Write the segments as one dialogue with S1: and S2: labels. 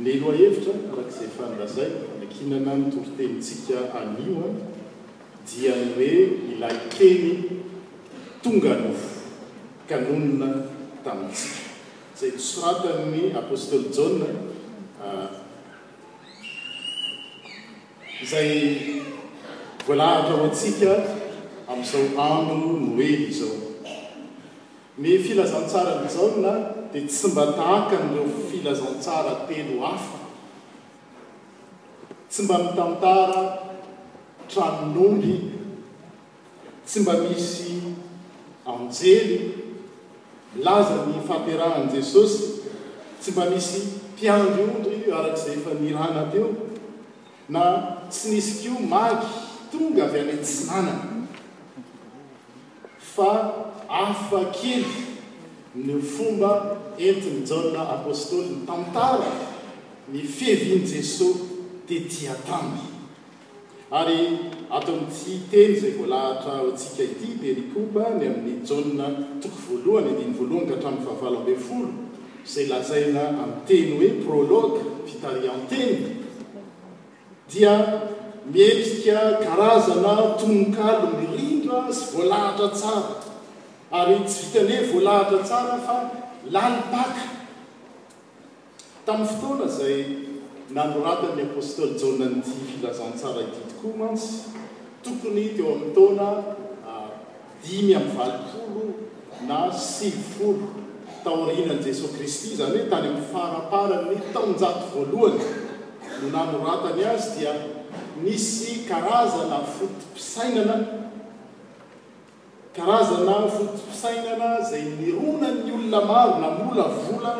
S1: Ny lohahevitra, araka izay efa nolazaiko hanakinana ny toritenintsika anio, dia ny hoe ilay teny tonga nofo ka nonina tamintsika, izay nosoratan'ny apostoly Jaona, izay voalahatra ho antsika amin'izao andro Noely izao. Ny filazantsaran'i Jaona dia tsy mba tahaka an'ireo filazantsara telo hafa. Tsy mba mitantara tranon'omby, tsy mba misy anjely milaza ny fahaterahan'i Jesosy, tsy mba misy mpiandry ondry araka izay efa nirana teo, na tsy nisy koa magy tonga avy any an-tsinanana. fa hafa kely ny fomba entin'i Jaona Apostoly nitantara ny fiavian'i Jesosy tetỳ an-tany. Ary ato amin'ity teny izay voalahatra ho antsika ity, dia nikoba ny amin'i Jaona toko voalohany, andininy voalohany ka hatramin'ny fahavalo ambin'ny folo, izay lazaina amin'ny teny hoe prologue, fitarihan-teny, dia miendrika karazana tononkalo mirindra sy voalahatra tsara, ary tsy vitan'ny hoe voalahatra tsara fa lalim-paka. Tamin'ny fotoana izay nanoratan'ny apostoly Jaona an'ity filazantsara ity tokoa mantsy, tokony teo amin'ny taona, dimy amby valopolo na sivifolo taorianan'i Jesoa Kristy, izany hoe tany amin'ny faraparan'ny taonjato voalohany no nanoratany azy, dia nisy karazana foto-pisainana, karazana foto-pisainana izay nironan'ny olona maro, namolavola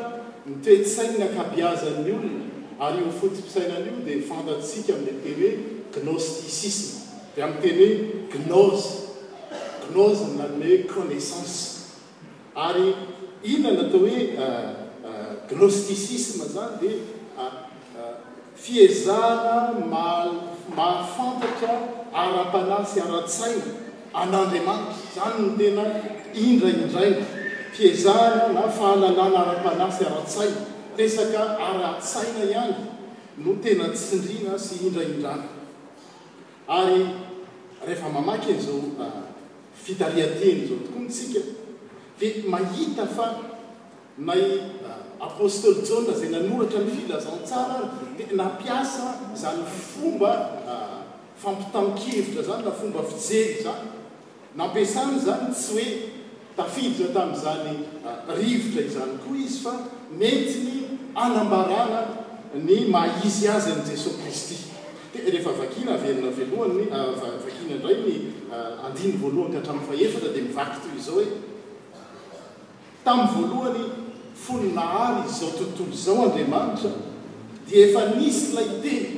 S1: ny toe-tsain'ny ankabiazan'ny olona, ary io foto-pisainana io dia fantatsika amin'ilay teny hoe gnostisisma. Dia amin'ny teny hoe gnos, gnos no nanome hoe connaissance. Ary inona no atao hoe gnosticisme izany dia fiezahana mahafantatra ara-panahy sy ara-tsaina an'Andriamanitra. Izany no tena indraindrainy, fiezahana na fahalalana ara-panahy sy ara-tsaina. Resaka ara-tsaina ihany no tena tsindriana sy indraindrana. Ary rehefa mamaky an'izao fitarihan-teny izao tokoa isika dia mahita fa na i Apostoly Jaona izay nanoratra ny Filazantsara ary dia nampiasa izany fomba fampitan-kevitra izany na fomba fijery izany. Nampiasany izany tsy hoe tafiditra tamin'izany rivotra izany koa izy fa nentiny hanambarana ny maha izy azy an'i Jesoa Kristy. Dia rehefa vakiana averina velohany, vakiana indray ny andininy voalohany ka hatramin'ny fahefatra dia mivaky toy izao hoe. Tamin'ny voalohany, fony nahary izao tontolo izao Andriamanitra, dia efa nisy ilay Teny.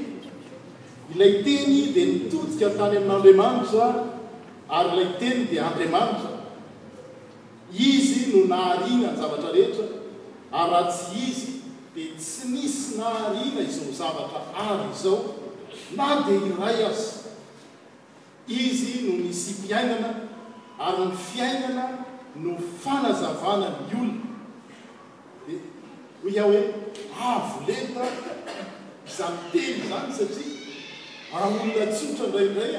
S1: Ilay Teny dia nitodika tany amin'Andriamanitra, ary ilay Teny dia Andriamanitra. Izy no nahariana ny zavatra rehetra, ary raha tsy Izy, dia tsy nisy nahariana izao zavatra àry izao, na dia iray aza. Izy no nisy mpiainana ary ny fiainana no fanazavana ny olona. Dia hoy aho hoe avo lenta izany teny izany satria raha olona tsotra indraindray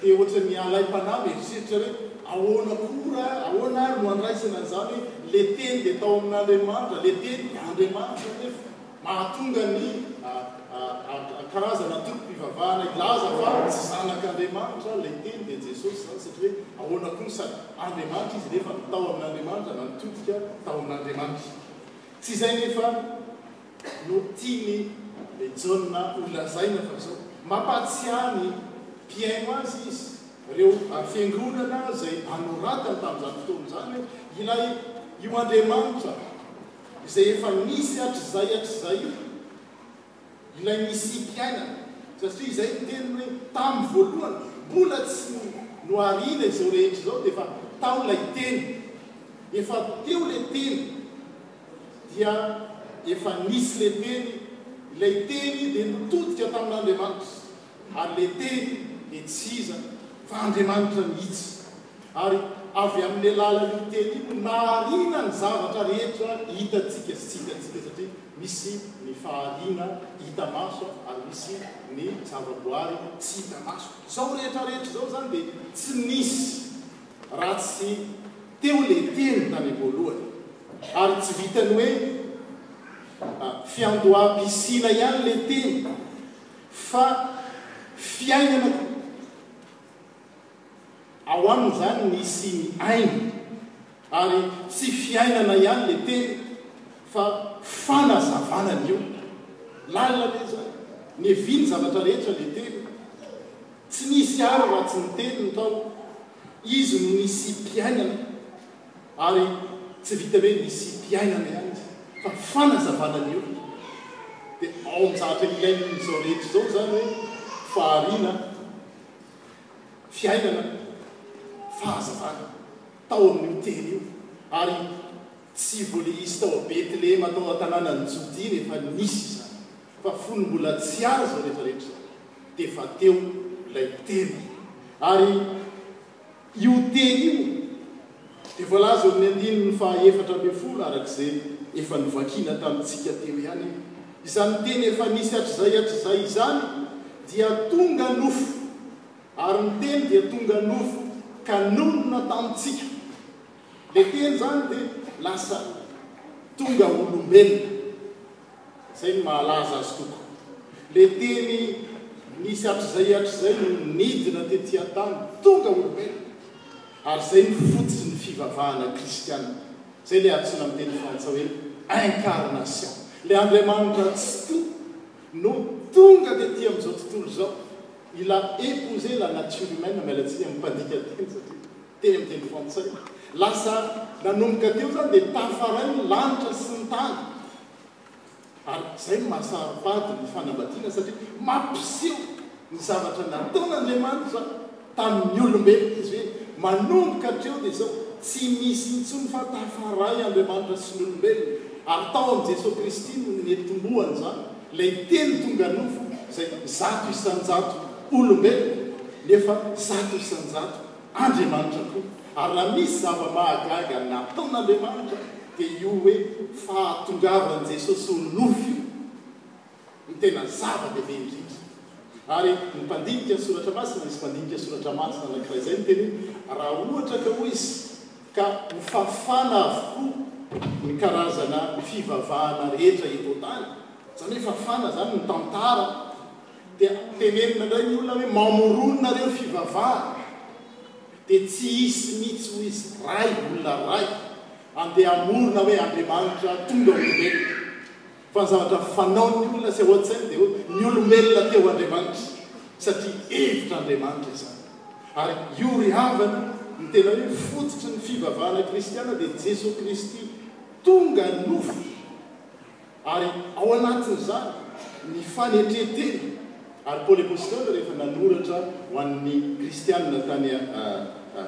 S1: dia ohatra ny alaim-panahy mieritreritra hoe ahoana koa ra, ahoana ary no andraisana an'izany hoe le teny dia tao amin'Andriamanitra, le teny dia Andriamanitra anefa. Mahatonga ny karazana antokom-pivavahana hilaza fa tsy zanak'Andriamanitra ilay Teny dia Jesosy izany, satria hoe ahoana koa no sady Andriamanitra Izy nefa ny tao amin'Andriamanitra na nitodika tao amin'Andriamanitra. Tsy izay nefa no tian'i Jaona holazaina fa izao, mampahatsiahy ny mpihaino azy izy, ireo fiangonana izay anoratany tamin'izany fotoana izany hoe ilay, io Andriamanitra, izay efa nisy hatrizay hatrizay ilay misiam-piainana, satria izay ny teniny hoe tamin'ny voalohany, mbola tsy nohariana izao rehetra izao dia efa tao ilay Teny, efa teo ilay Teny, dia efa nisy ilay Teny, ilay Teny dia nitodika tamin'Andriamanitra, ary le teny dia tsy iza fa Andriamanitra mihitsy, ary avy amin'le lalan'io teny io no nahariana ny zavatra rehetra hitantsika sy tsy hitantsika, satria misy ny fahariana hita maso ary misy ny zavaboary tsy hita maso, zao rehetra rehetra zao zany dia tsy nisy raha tsy teo le teny tany am-boalohany, ary tsy vitan'ny hoe fiandoham-pisiana ihany le teny, Fa fiainana koa. Ao aminy izany ny hisian'ny aina. Ary tsy fiainana ihany ilay teny fa fanazavana ny eo. Lalina ve izany? Neviny zavatra rehetra ilay teny. Tsy nisy àry raha tsy niteny ny Ntaolo. Izy no nisiam-piainana. Ary tsy vita hoe misy mpiainana ihany izy fa ny fanazavana ny olona dia ao amin'ny zavatra ilain'izao rehetra izao izany hoe fahariana, fiainana, fahazavana tao amin'io teny io ary tsy vao le izy tao Betlehema tao an-tanànan'i Jodia iny efa nisy izany fa fony mbola tsy ary izao rehetra rehetra izao dia efa teo ilay teny ary Io teny io dia voalaza eo amin'ny andininy fahaefatra ambin'ny folo arak'izay efa novakina tamintsika teo ihany io. Izany teny efa nisy hatrizay hatrizay izany dia tonga nofo ary ny teny dia tonga nofo ka nonina tamintsika. le teny zany de lasa tonga olombelona zay ny mahalaza azy toko le teny nisy hatrizay hatrizay no nidina tety atany tonga olombelona ary zay ny fototsy ny fivavahana kristiana zay le atsona am teny frantsay hoe incarnation le andriamanitra tsy to no tonga tety amizao tontolo zao il a épousé la nature humaine miala tsiny am pandika teny satria teny amin'ny teny frantsay. Lasa nanomboka teo izany dia tafaray ny lanitra sy ny tany ary izay no maha saro-pady ny fanambadiana satria mampiseho ny zavatra nataon'Andriamanitra tamin'ny olombelona izy hoe manomboka hatreo dia izao tsy misy intsony fa tafaray Andriamanitra sy ny olombelona ary tao amin'i Jesoa Kristy no nitomboan'izany ilay teny tonga nofo izay zato isan-jato olombelona nefa zato isan-jato Andriamanitra koa. Ary raha misy zava-mahagaga nataon'Andriamanitra dia io hoe fahatongavan'i Jesosy ho nofo io no tena zava-dehibe indrindra. Ary ny mpandinika ny Soratra Masina, nisy mpandinika ny Soratra Masina anankiray izay niteny hoe, Raha ohatra ka hoy izy ka ho fafana avokoa ny karazana fivavahana rehetra eto an-tany, izany hoe fafana izany ny tantara Dia tenenina indray ny olona hoe mamorony nareo fivavahana dia tsy hisy mitsy hoy izy Ray olona Ray andeha hamorona hoe Andriamanitra tonga olombelona fa ny zavatra fanaon ny olona sy ao antsainy dia hoe ny olombelona te ho Andriamanitra satria hevitra Andriamanitra izany ary io ry havana ny tena hoe fototry ny fivavahana kristiana dia Jesoa Kristy tonga nofo Ary ao anatin'izany ny fanetren-tena, ary Paoly Apôstôly rehefa nanoratra ho an'ny Kristianina tany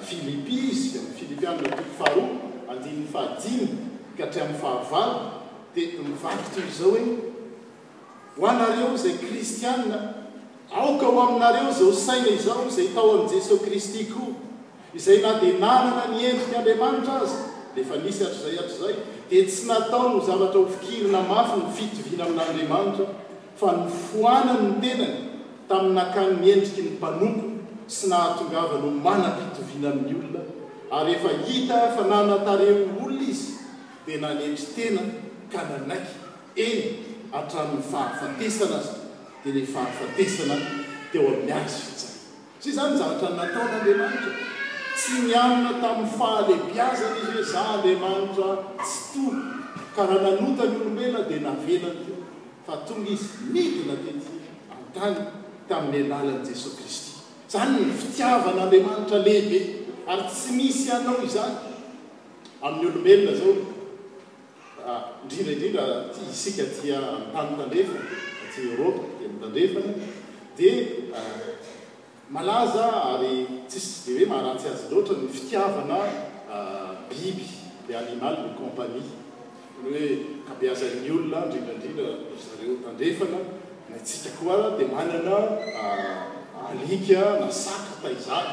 S1: Filipy izy, amin'ny Filipianina toko faharoa andininy fahadimy ka hatramin'ny fahavalo, dia mivaky toy izao hoe, Ho anareo izay Kristianina, aoka ho aminareo izao saina izao izay tao amin'i Jesoa Kristy koa. Izay na dia nanana ny endrik' Andriamanitra aza, rehefa nisy hatrizay hatrizay, dia tsy nataony ho zavatra ho fikirina mafy ny fitoviana amin' Andriamanitra, fa nofoanany ny tenany tamin' nakany ny endriky ny mpanompo sy nahatongavany ho manam-pitoviana amin' ny olona, ary rehefa hita fa nanan-tarehy ho olona izy, dia nanetry tena ka nanaiky, eny, hatramin' ny fahafatesana aza, dia ny fahafatesana teo amin' azy f'izay. Tsy izany zavatra nataon' Andriamanitra? Tsy nianona tamin'ny fahalebiazan' i Zeza Andriamanitra Tsitoha, ka raha nanota ny olombelona dia navelany koa, fa tonga Izy nidina tety an-tany tamin'ny alalan'i Jesoa Kristy. Izany no fitiavan' Andriamanitra lehibe, ary tsy misy hanao izany amin'ny olombelona izao. Fa indrindra indrindra aty isika aty amin'ny tany tandrefana, aty Eoropa aty amin'ny tandrefana dia malaza ary tsisy be hoe maharatsy azy loatra ny fitiavana biby, les animal de compagnie. Izany hoe ankabeazan'ny olona indrindra indrindra ry zareo tandrefana, na isika koa dia manana alika na saka tahizany.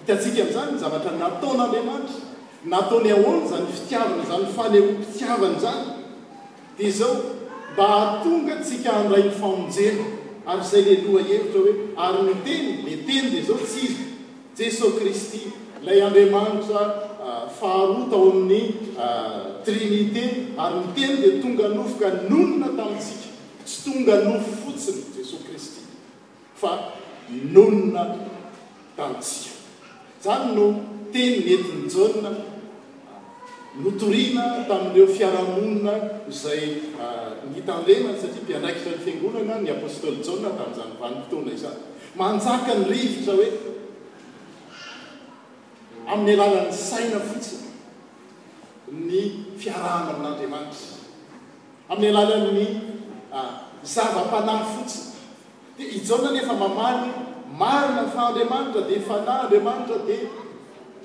S1: Hitantsika amin'izany ny zavatra nataon'Andriamanitra. Nataony ahoana izany fitiavana izany, ny fanehoam-pitiavany izany? Dia izao, mba hahatonga antsika handray ny famonjena. Ary izay ilay lohahevitra hoe, ary ny Teny, ilay Teny dia izao, tsy iza? Jesoa Kristy, ilay Andriamanitra faharoa tao amin'ny Trinite. Ary ny Teny dia tonga nofo ka nonina tamintsika. Tsy tonga nofo fotsiny, Jesoa Kristy. fa nonina tamintsika. Izany no teny nentin'i Jaona notoriana tamin'ireo fiarahamonina izay nitandremany, satria mpiandraikitra ny Fiangonana ny apostoly Jaona tamin'izany vanim-potoana izany. Manjaka ny rivotra hoe amin'ny alalan'ny saina fotsiny ny fiarahana amin'Andriamanitra. Amin'ny alalan'ny zava-panahy fotsiny. Dia i Jaona anefa mamaly, Marina fa Andriamanitra dia Fanahy, Andriamanitra dia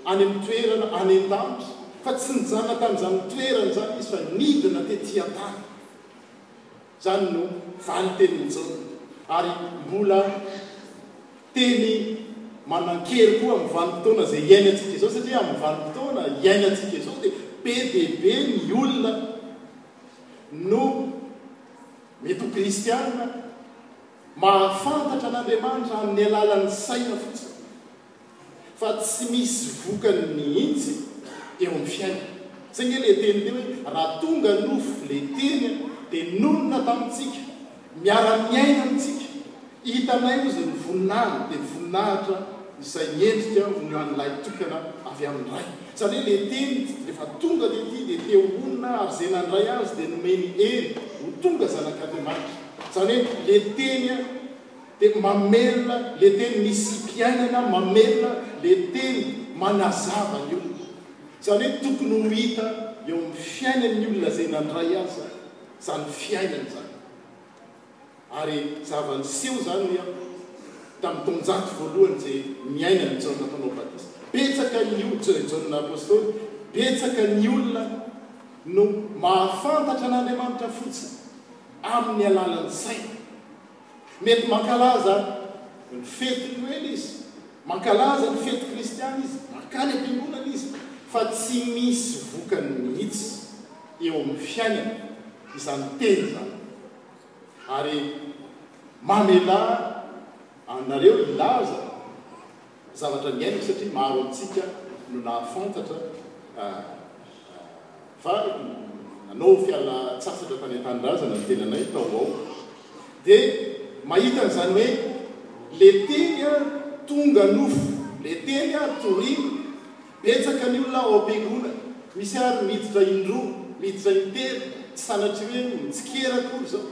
S1: any amin'ny toerana any an-danitra, fa tsy nijanona tamin'izany toerana izany Izy fa nidina tetỳ an-tany. Izany no valin-tenin'i Jaona. Ary mbola teny manan-kery koa amin'ny vanim-potoana izay iainantsika izao, satria amin'ny vanim-potoana iainantsika izao dia be dia be ny olona, no mety ho kristiana mahafantatra an'Andriamanitra amin'ny alalan'ny saina fotsiny fa tsy misy vokany mihitsy eo amin'ny fiainana. Zay nge le teny teo hoe raha tonga nofo le teny dia nonina tamintsika Miara-miaina amintsika. Hitanay izy ny voninahiny dia voninahitra izay mendrika ho ny an'ny Lahy tokana avy amin'ny Ray. Izany hoe ilay Teny rehefa tonga dia ity dia te ho monina ary izay nandray Azy dia nomeny hery ho tonga zanak'Andriamanitra. Izany hoe ilay Teny dia mamelona, ilay Teny misi-piainana mamelona, ilay Teny manazava ny olona. Izany hoe tokony ho hita eo amin'ny fiainan'ny olona izay nandray Azy. izany fiainana izany. Ary zava-niseho izany, hoy aho, tamin'ny taonjato voalohany izay niainan'i Jaona Mpanao Batisa. Betsaka ny olona, Jaona Apostoly, betsaka ny olona no mahafantatra an'Andriamanitra fotsiny amin'ny alalan'ny saina. Mety mankalaza ny fetin'i Noely izy, mankalaza ny fety kristiana izy, mankany am-piangonana izy, fa tsy misy vokany mihitsy eo amin'ny fiainana izany teny izany ary mamela anareo hilaza zavatra niainako satria maro amintsika no nahafantatra fa nanao fialan-tsasatra tany an-tanindrazana ny tenanay tao ao dia mahita an'izany hoe le teny ary tonga nofo le teny ary torina Betsaka ny olona ao am-piangonana, misy ary miditra indroa, miditra intelo, tsy sanatry ny hoe mitsikera akory izao.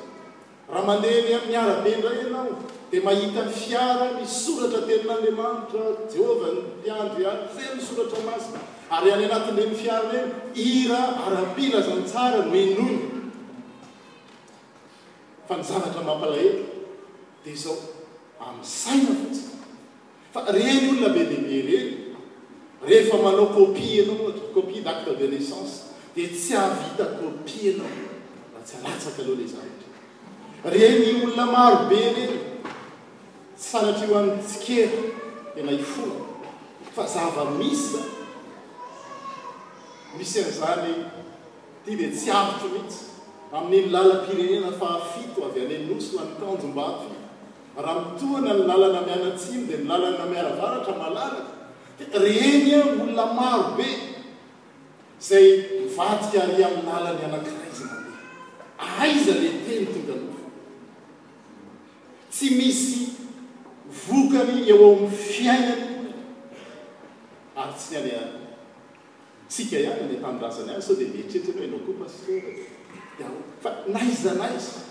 S1: Raha mandeha eny amin'ny arabe indray ianao, dia mahita fiara misy soratra Tenin'Andriamanitra, Jehovah ny Mpiandry ihany, feno soratra masina, ary any anatin'ireny fiara ireny, hira ara-pilazantsara no henoina. Fa ny zavatra mampalahelo dia izao, amin'ny saina fotsiny. Fa reny olona be dia be reny rehefa manao copie ianao ohatra, copie d'acte de naissance dia tsy hahavita copie ianao raha tsy alatsaka aloha ilay zavatra. Reny olona maro be reny tsy sanatria ho an'ny tsikera tena hifoha fa zava-misy izany. Misy an'izany ity dia tsy avotro mihitsy amin'iny lalam-pirenena fahafito avy any Anosy ho any Tanjombato iny. Raha mitohana ny lalana mianatsimo dia ny lalana miaravaratra malalaka dia reny olona maro be izay mivadika ary amin'ny lalany anankiray izay mandeha. Aiza ilay teny tonga nofo? Tsy misy vokany eo amin'ny fiainany ary tsy ny any ihany. tsika ihany ny tanindrazana ihany sao dia mieritreritra ianao ianao koa pasteur e dia ahoana fa n'aiza n'aiza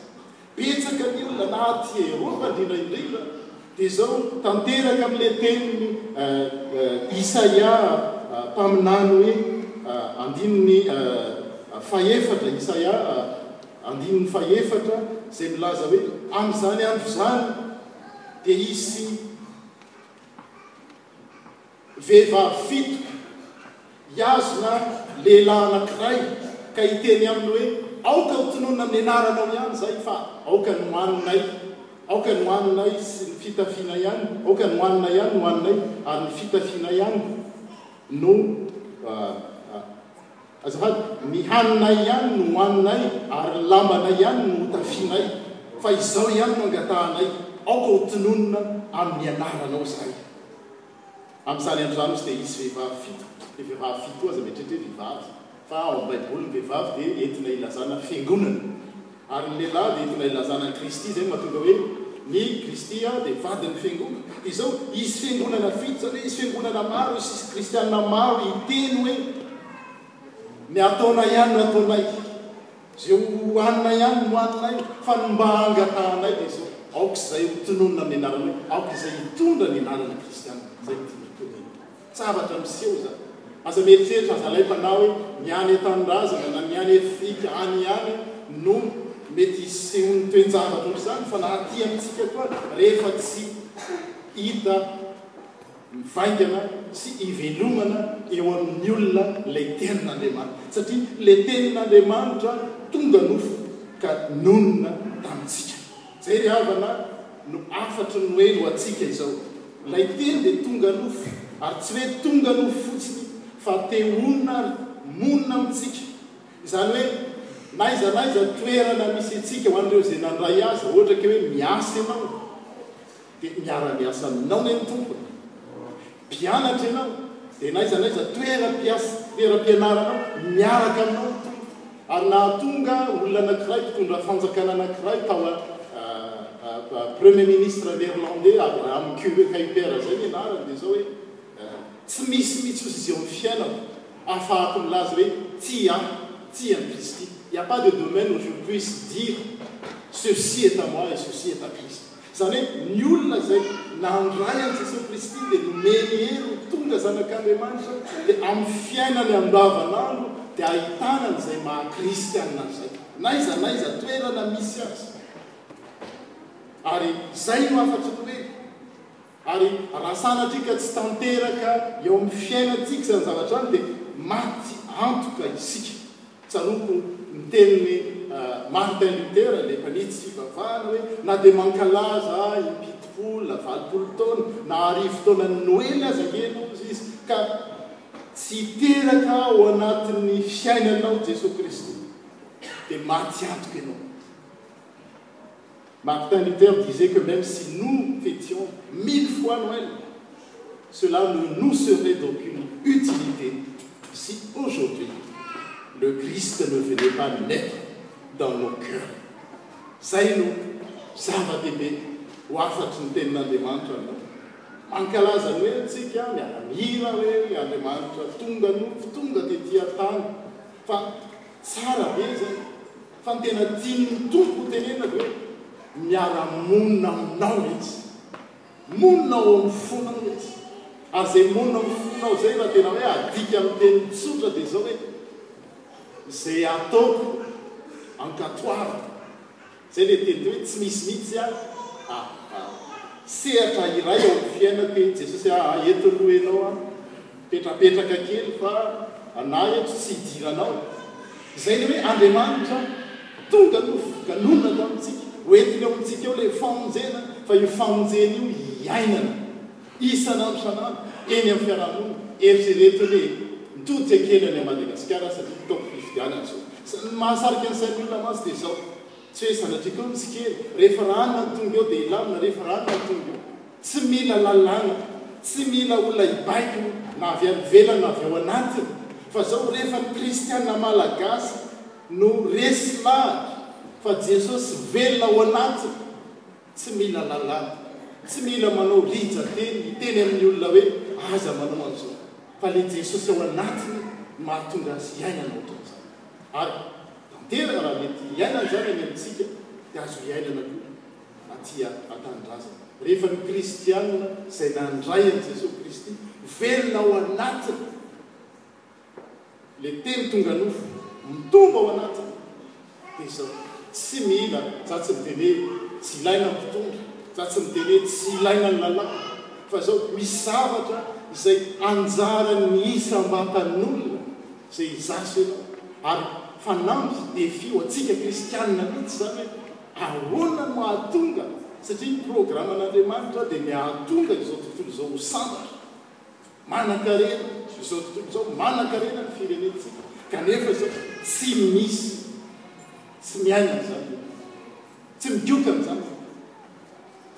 S1: betsaka ny olona na aty Eropa indrindra indrindra dia izao tanteraka amin'ilay teniny Isaia mpaminany hoe andininy fahefatra Isaia andininy fahefatra izay milaza hoe amin'izany andro izany dia hisy Vehivavy fito, hiazona lehilahy anankiray ka hiteny aminy hoe, Aoka ho tononina ny anaranao ihany izay fa aoka ny hohaninay, aoka ny hohaninay sy ny fitafianay ihany, aoka ny hohaninay ihany no hohaninay ary ny fitafianay ihany no. Azafady, ny haninay ihany no hohaninay ary lambanay ihany no hotafianay fa izao ihany no angatahanay, aoka ho tononina amin'ny anaranao izahay. Amin'izany andro izany kosa dia hisy vehivavy fito, dia vehivavy fito aza, mieritreritra hoe vehivavy, fa ao amin'ny Baiboly ny vehivavy dia entina hilazana fiangonana, Ary ny lehilahy dia tonga ilazana an'i Kristy, izay no mahatonga hoe ny Kristy dia vadin'ny fiangonana. Dia izao, hisy fiangonana fito, izany hoe hisy fiangonana maro, hisy kristiana maro hiteny hoe, Ny ataonay ihany no ataonay, izay hohaninay ihany no hohaninay, fa ny mba hangatahanay dia izao, aoka izay ho tononina amin'ny anaranao, aoka izay hitondra ny anaran'ny kristiana, izay no tian'ny Tompo. Tsaratra miseho izany. Aza mieritreritra azalahy mpanahy hoe ny any an-tanindrazana na ny any Afrika any ihany no mety hisehoan'ny toe-javatra ohatr'izany fa na aty amintsika koa rehefa tsy hita mivaingana sy hivelomana eo amin'ny olona ilay tenin'Andriamanitra satria ilay tenin'Andriamanitra tonga nofo ka nonina tamintsika. Jery havana no hafatry ny noely ho antsika izao. Ilay teny dia tonga nofo, ary tsy hoe tonga nofo fotsiny fa te honina ary monina amintsika. Izany hoe n'aiza n'aiza toerana misy antsika, ho an'ireo izay nandray azy, ohatra ke hoe miasa ianao, dia miara-miasa aminao ny Tompo. Mpianatra ianao, dia n'aiza n'aiza toeram-piasa, toeram-pianarana miaraka aminao ny Tompo. Ary nahatonga olona anankiray, mpitondra fanjakana anankiray tao a, Premier Ministre Néerlandais, Abraham Kuyper izay ny anarany, dia izao hoe, Tsy misy mihitsy hozy izao ny fiainako ahafahako milaza hoe tia ahy, tia an'i Kristy. Il n'y a pas de domaine où je puisse dire ceci est à moi et ceci est à Christ. Izany hoe ny olona izay nandray an'i Jesoa Kristy dia nomeny hery ho tonga zanak'Andriamanitra dia amin'ny fiainany andavanandro dia ahitana an'izay maha kristiana izay n'aiza n'aiza toerana misy azy. Ary izay no hafatry ny hoe. Ary raha sanatria ka tsy tanteraka eo amin'ny fiainantsika izany zavatra izany dia maty antoka isika. Tsaroako ny tenin'i Martin Luther, ilay mpanitsy fivavahana hoe, Na dia mankalaza im-pitopolo na valopolo taona na arivo taonan'ny Noely aza anie loza izy ka tsy hiteraka ao anatin'ny fiainanao Jesoa Kristy dia maty antoka ianao. Martin Luther disait que meme si nous fetions mille fois Noël, cela ne nous serait d'aucune utilité si aujourd'hui le Christ ne venait pas naître dans nos cœurs. Izay no zava-dehibe ho hafatry ny Tenin'Andriamanitra no mankalaza ny hoe antsika miara-mihira hoe ry Andriamanitra tonga nofo tonga tetỳ an-tany fa tsara be izay Fa ny tena tian'ny Tompo ho tenenina dia hoe, Miara-monina aminao Izy. Monina ao amin'ny fonao Izy. Ary izay monina ao amin'ny fonao izay, raha tena hoe adika amin'ny teny tsotra dia izao hoe, izay ataoko ankatoavina. Izay ilay teny hoe tsy misy mihitsy aho aah. Sehatra iray ao amin'ny fiainako hoe, Jesosy aah eto aloha Ianao aho, mipetrapetraka kely fa anah eto tsy hidiranao. Izay ilay hoe Andriamanitra tonga no voka-nonina ato amintsika, ho entiny ao amintsika ao ilay famonjena, fa io famonjena io iainana isan'andro isan'andro eny amin'ny fiarahamonina. Eritrereto anie e! Mitodika kely any Madagasikara satria fotoam-pifidianana izao. Ny mahasarika ny sain'ny olona mantsy dia izao, Tsy hoe sanatria koa misy kely, rehefa ranona ny tonga eo dia hilamina, rehefa ranona ny tonga eo. Tsy mila lalàna, tsy mila olona hibaiko na avy any ivelany na avy ao anatiny, fa izao rehefa ny kristiana malagasy no resy lahatra fa Jesosy velona ao anatiny, tsy mila lalàna, tsy mila manao rijan-teny hiteny amin'ny olona hoe aza manao an'izao, fa ilay Jesosy ao anatiny no mahatonga azy hiaina anao toy izany. ary tanteraka raha mety hiainana izany any amintsika dia azo hiainana koa aty an-tanindrazana rehefa ny kristianina izay nandray an'i Jesoa Kristy velona ao anatiny le teny tonga nofo mitombo ao anatiny dia izao tsy mila za tsy miteny hoe tsy ilaina ny mpitondra za tsy miteny hoe tsy ilaina ny lalàna fa izao misy zavatra izay anjaran'ny isam-batan'olona Izay hizaso eto ary fanamby défi ho antsika kristianina mihitsy izany hoe ahoana no hahatonga, satria ny programan'Andriamanitra dia ny hahatonga izao tontolo izao ho sambatra, manankarena, izao tontolo izao, manankarena ny firenentsika, kanefa izao tsy misy, tsy miaina an'izany io, tsy midioka amin'izany io.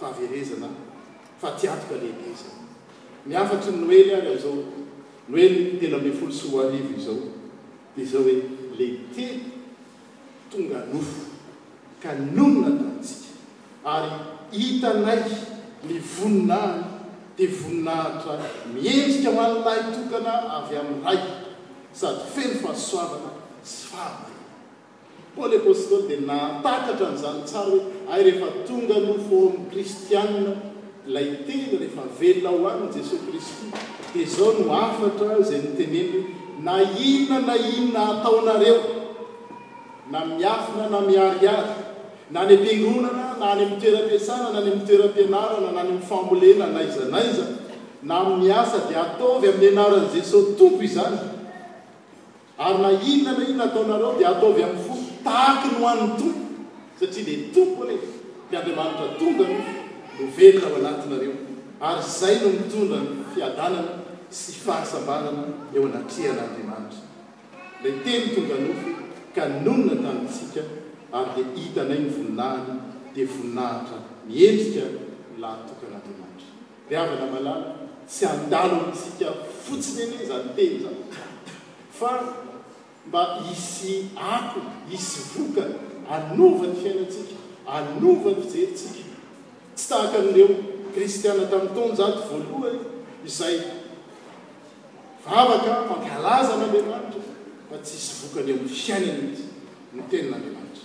S1: Fahaverezana, fatiantoka lehibe izany. Ny hafatry ny Noely ary amin'izao. Noely telo ambin'ny folo sy roa arivo izao dia izao hoe le telo tonga nofo ka nonina tamintsika ary hitanay ny voninahiny dia voninahitra miendrika malalahy tokana avy amin'ny Ray sady feno fahasoavana sy fahamariana. Paoly Apostoly dia nahatakatra an'izany tsara hoe, Hay rehefa tonga aloha foagny kristianina ilay tena, rehefa velona ho an'i Jesoa Kristy, dia izao no hafatra izay noteneniny, Na inona na inona ataonareo, na miafina na miharihary, na any am-piangonana, na any amin'ny toeram-piasana, na any amin'ny toeram-pianarana, na any amin'ny fambolena, na aiza na aiza, na amin'ny asa, dia ataovy amin'ny anaran'i Jesoa Tompo izany. Ary na inona na inona ataonareo dia ataovy amin'ny fo tahaky ny ho an'ny Tompo, satria le Tompo anie, le Andriamanitra tonga aloha, no velona ao anatinareo, ary izay no mitondra ny fiadanana sy fahasambarana eo anatrehan'Andriamanitra. Le Teny tonga nofo ka nonina tamintsika ary dia hitanay ny voninahiny, dia voninahitra miendrika ny lahatokan'Andriamanitra. Ry havana malala, tsy handalo amintsika fotsiny anie izany teny izany, fa mba hisy akony, hisy vokany, hanova ny fiainantsika, hanova ny fijerintsika. Tsy tahaka an'ireo kristiana tamin'ny taonjato voalohany izay mivavaka, mankalaza an'Andriamanitra, fa tsy hisy vokany eo amin'ny fiainany mihitsy ny Tenin'Andriamanitra.